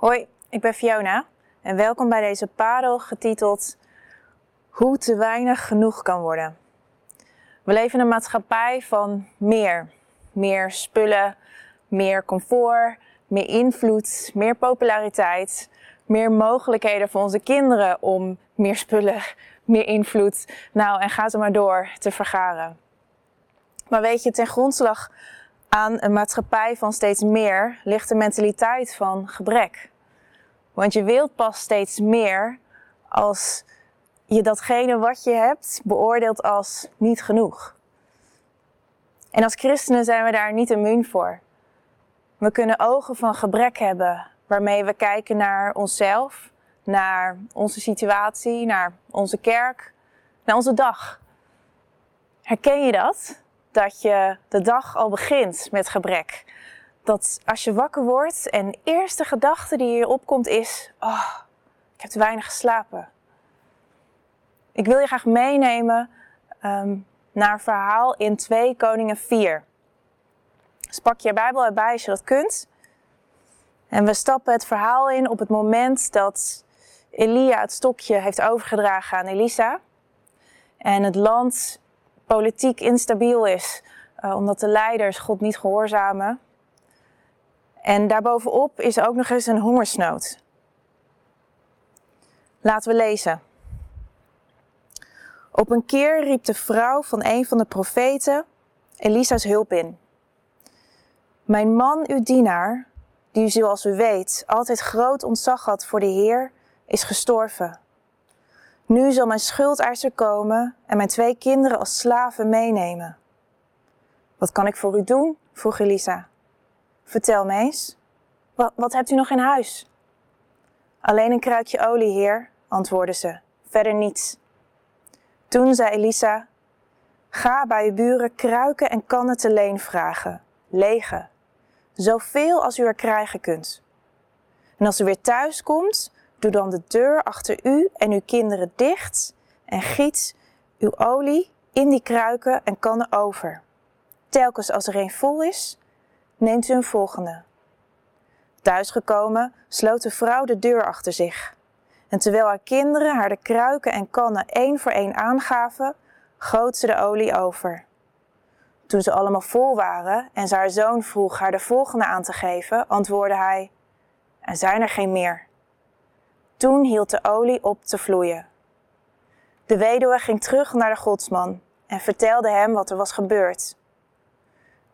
Hoi, ik ben Fiona en welkom bij deze parel getiteld Hoe te weinig genoeg kan worden. We leven in een maatschappij van meer. Meer spullen, meer comfort, meer invloed, meer populariteit, meer mogelijkheden voor onze kinderen om meer spullen, meer invloed, nou en ga ze maar door te vergaren. Maar weet je, ten grondslag aan een maatschappij van steeds meer ligt de mentaliteit van gebrek. Want je wilt pas steeds meer als je datgene wat je hebt beoordeelt als niet genoeg. En als christenen zijn we daar niet immuun voor. We kunnen ogen van gebrek hebben waarmee we kijken naar onszelf, naar onze situatie, naar onze kerk, naar onze dag. Herken je dat? Dat je de dag al begint met gebrek. Dat als je wakker wordt en de eerste gedachte die je opkomt is: Oh, ik heb te weinig geslapen. Ik wil je graag meenemen um, naar een verhaal in 2 Koningen 4. Dus pak je Bijbel erbij als je dat kunt. En we stappen het verhaal in op het moment dat Elia het stokje heeft overgedragen aan Elisa. En het land politiek instabiel is, uh, omdat de leiders God niet gehoorzamen. En daarbovenop is ook nog eens een hongersnood. Laten we lezen. Op een keer riep de vrouw van een van de profeten Elisa's hulp in. Mijn man, uw dienaar, die u zoals u weet altijd groot ontzag had voor de Heer, is gestorven. Nu zal mijn schuldeiser komen en mijn twee kinderen als slaven meenemen. Wat kan ik voor u doen? vroeg Elisa. Vertel me eens. Wat, wat hebt u nog in huis? Alleen een kruikje olie, heer, antwoordde ze. Verder niets. Toen zei Elisa: Ga bij uw buren kruiken en kannen te leen vragen, lege, zoveel als u er krijgen kunt. En als u weer thuis komt, doe dan de deur achter u en uw kinderen dicht en giet uw olie in die kruiken en kannen over. Telkens als er een vol is, neemt u een volgende. Thuisgekomen sloot de vrouw de deur achter zich. En terwijl haar kinderen haar de kruiken en kannen één voor één aangaven, goot ze de olie over. Toen ze allemaal vol waren en ze haar zoon vroeg haar de volgende aan te geven, antwoordde hij: Er zijn er geen meer. Toen hield de olie op te vloeien. De weduwe ging terug naar de godsman en vertelde hem wat er was gebeurd.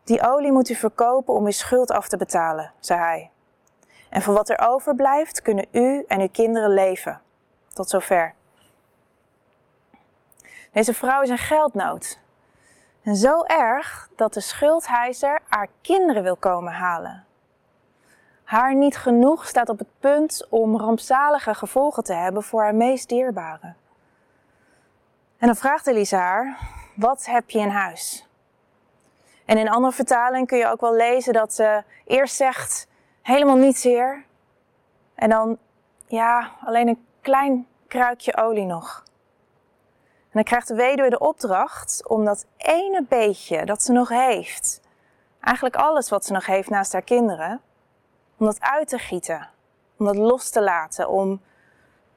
Die olie moet u verkopen om uw schuld af te betalen, zei hij. En van wat er overblijft kunnen u en uw kinderen leven. Tot zover. Deze vrouw is in geldnood. En zo erg dat de schuldheiser haar kinderen wil komen halen. Haar niet genoeg staat op het punt om rampzalige gevolgen te hebben voor haar meest dierbare. En dan vraagt Elisa haar: Wat heb je in huis? En in andere vertalingen kun je ook wel lezen dat ze eerst zegt: Helemaal niets, heer. En dan, ja, alleen een klein kruikje olie nog. En dan krijgt de weduwe de opdracht om dat ene beetje dat ze nog heeft, eigenlijk alles wat ze nog heeft naast haar kinderen, om dat uit te gieten, om dat los te laten, om,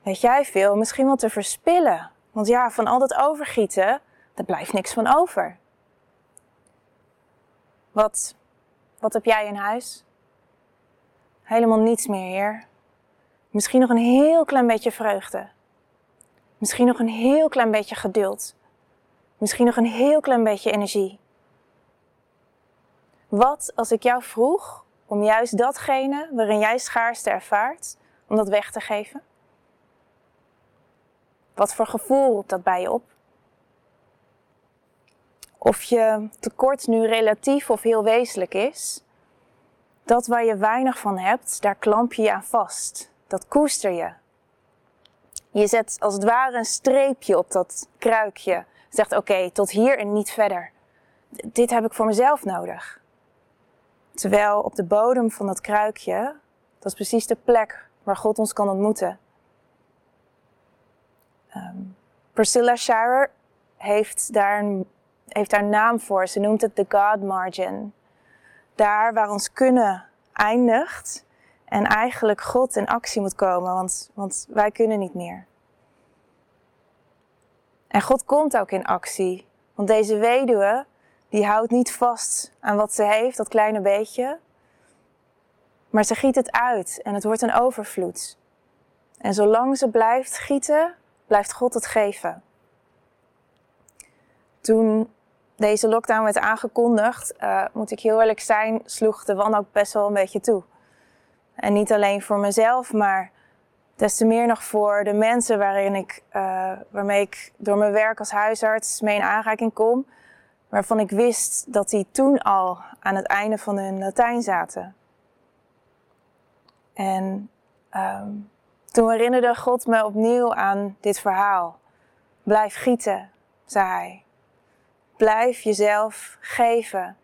weet jij veel, misschien wel te verspillen. Want ja, van al dat overgieten, er blijft niks van over. Wat, wat heb jij in huis? Helemaal niets meer, Heer. Misschien nog een heel klein beetje vreugde. Misschien nog een heel klein beetje geduld. Misschien nog een heel klein beetje energie. Wat als ik jou vroeg om juist datgene waarin jij schaarste ervaart, om dat weg te geven? Wat voor gevoel roept dat bij je op? Of je tekort nu relatief of heel wezenlijk is, dat waar je weinig van hebt, daar klamp je je aan vast. Dat koester je. Je zet als het ware een streepje op dat kruikje. Zegt oké, tot hier en niet verder. dit heb ik voor mezelf nodig. Terwijl op de bodem van dat kruikje, dat is precies de plek waar God ons kan ontmoeten. Um, Priscilla Shirer heeft daar, een, heeft daar naam voor. Ze noemt het de God Margin. Daar waar ons kunnen eindigt En eigenlijk God in actie moet komen, want, want wij kunnen niet meer. En God komt ook in actie. Want deze weduwe, die houdt niet vast aan wat ze heeft, dat kleine beetje. Maar ze giet het uit en het wordt een overvloed. En zolang ze blijft gieten, blijft God het geven. Toen deze lockdown werd aangekondigd, uh, moet ik heel eerlijk zijn, sloeg de wanhoop best wel een beetje toe. En niet alleen voor mezelf, maar des te meer nog voor de mensen waarin ik, uh, waarmee ik door mijn werk als huisarts mee in aanraking kom. Waarvan ik wist dat die toen al aan het einde van hun Latijn zaten. En um, toen herinnerde God me opnieuw aan dit verhaal. Blijf gieten, zei hij. Blijf jezelf geven.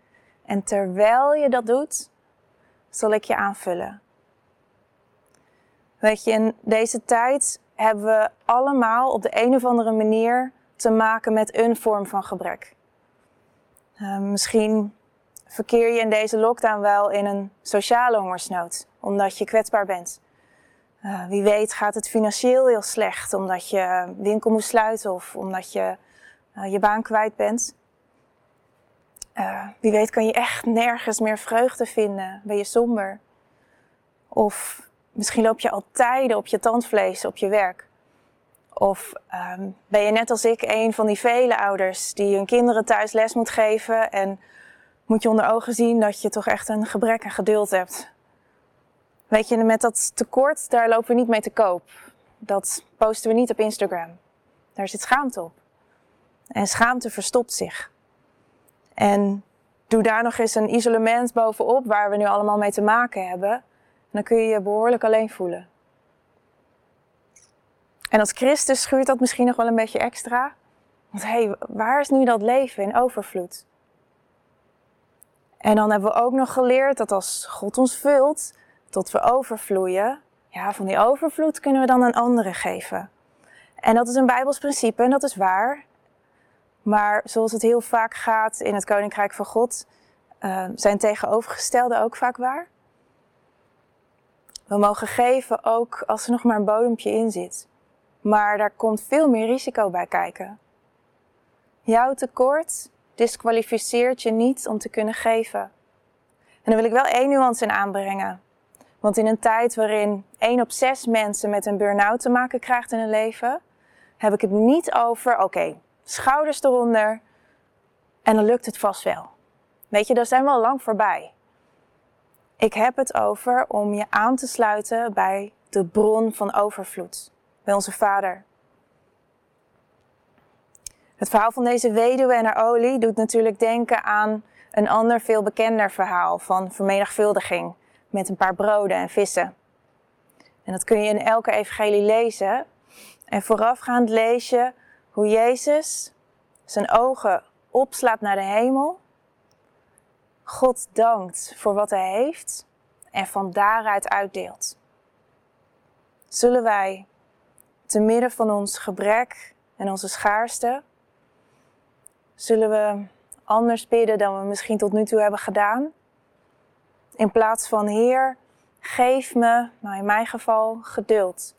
En terwijl je dat doet, zal ik je aanvullen. Weet je, in deze tijd hebben we allemaal op de een of andere manier te maken met een vorm van gebrek. Uh, misschien verkeer je in deze lockdown wel in een sociale hongersnood, omdat je kwetsbaar bent. Uh, wie weet gaat het financieel heel slecht, omdat je winkel moet sluiten of omdat je uh, je baan kwijt bent. Uh, wie weet kan je echt nergens meer vreugde vinden, ben je somber. Of Misschien loop je al tijden op je tandvlees op je werk. Of um, ben je net als ik een van die vele ouders die hun kinderen thuis les moet geven en moet je onder ogen zien dat je toch echt een gebrek aan geduld hebt. Weet je, met dat tekort, daar lopen we niet mee te koop. Dat posten we niet op Instagram. Daar zit schaamte op. En schaamte verstopt zich. En doe daar nog eens een isolement bovenop waar we nu allemaal mee te maken hebben dan kun je je behoorlijk alleen voelen. En als Christus schuurt dat misschien nog wel een beetje extra. Want hé, hey, waar is nu dat leven in overvloed? En dan hebben we ook nog geleerd dat als God ons vult, tot we overvloeien, ja, van die overvloed kunnen we dan aan anderen geven. En dat is een Bijbels principe en dat is waar. Maar zoals het heel vaak gaat in het Koninkrijk van God, uh, zijn tegenovergestelde ook vaak waar. We mogen geven ook als er nog maar een bodempje in zit. Maar daar komt veel meer risico bij kijken. Jouw tekort disqualificeert je niet om te kunnen geven. En daar wil ik wel één nuance in aanbrengen. Want in een tijd waarin één op zes mensen met een burn-out te maken krijgt in hun leven, heb ik het niet over, oké, schouders eronder en dan lukt het vast wel. Weet je, daar zijn we al lang voorbij. Ik heb het over om je aan te sluiten bij de bron van overvloed, bij onze Vader. Het verhaal van deze weduwe en haar olie doet natuurlijk denken aan een ander veel bekender verhaal van vermenigvuldiging met een paar broden en vissen. En dat kun je in elke evangelie lezen. En voorafgaand lees je hoe Jezus zijn ogen opslaat naar de hemel God dankt voor wat hij heeft en van daaruit uitdeelt. Zullen wij, te midden van ons gebrek en onze schaarste, zullen we anders bidden dan we misschien tot nu toe hebben gedaan? In plaats van Heer, geef me, nou in mijn geval, geduld.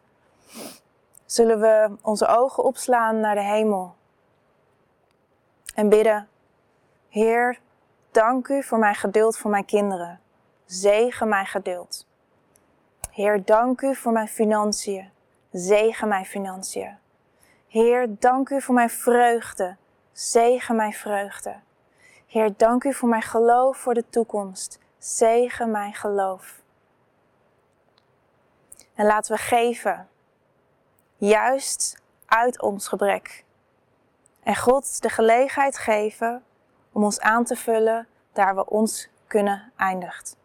Zullen we onze ogen opslaan naar de hemel en bidden, Heer, dank u voor mijn geduld voor mijn kinderen. Zegen mijn geduld. Heer, dank u voor mijn financiën. Zegen mijn financiën. Heer, dank u voor mijn vreugde. Zegen mijn vreugde. Heer, dank u voor mijn geloof voor de toekomst. Zegen mijn geloof. En laten we geven, juist uit ons gebrek. En God de gelegenheid geven om ons aan te vullen daar we ons kunnen eindigt.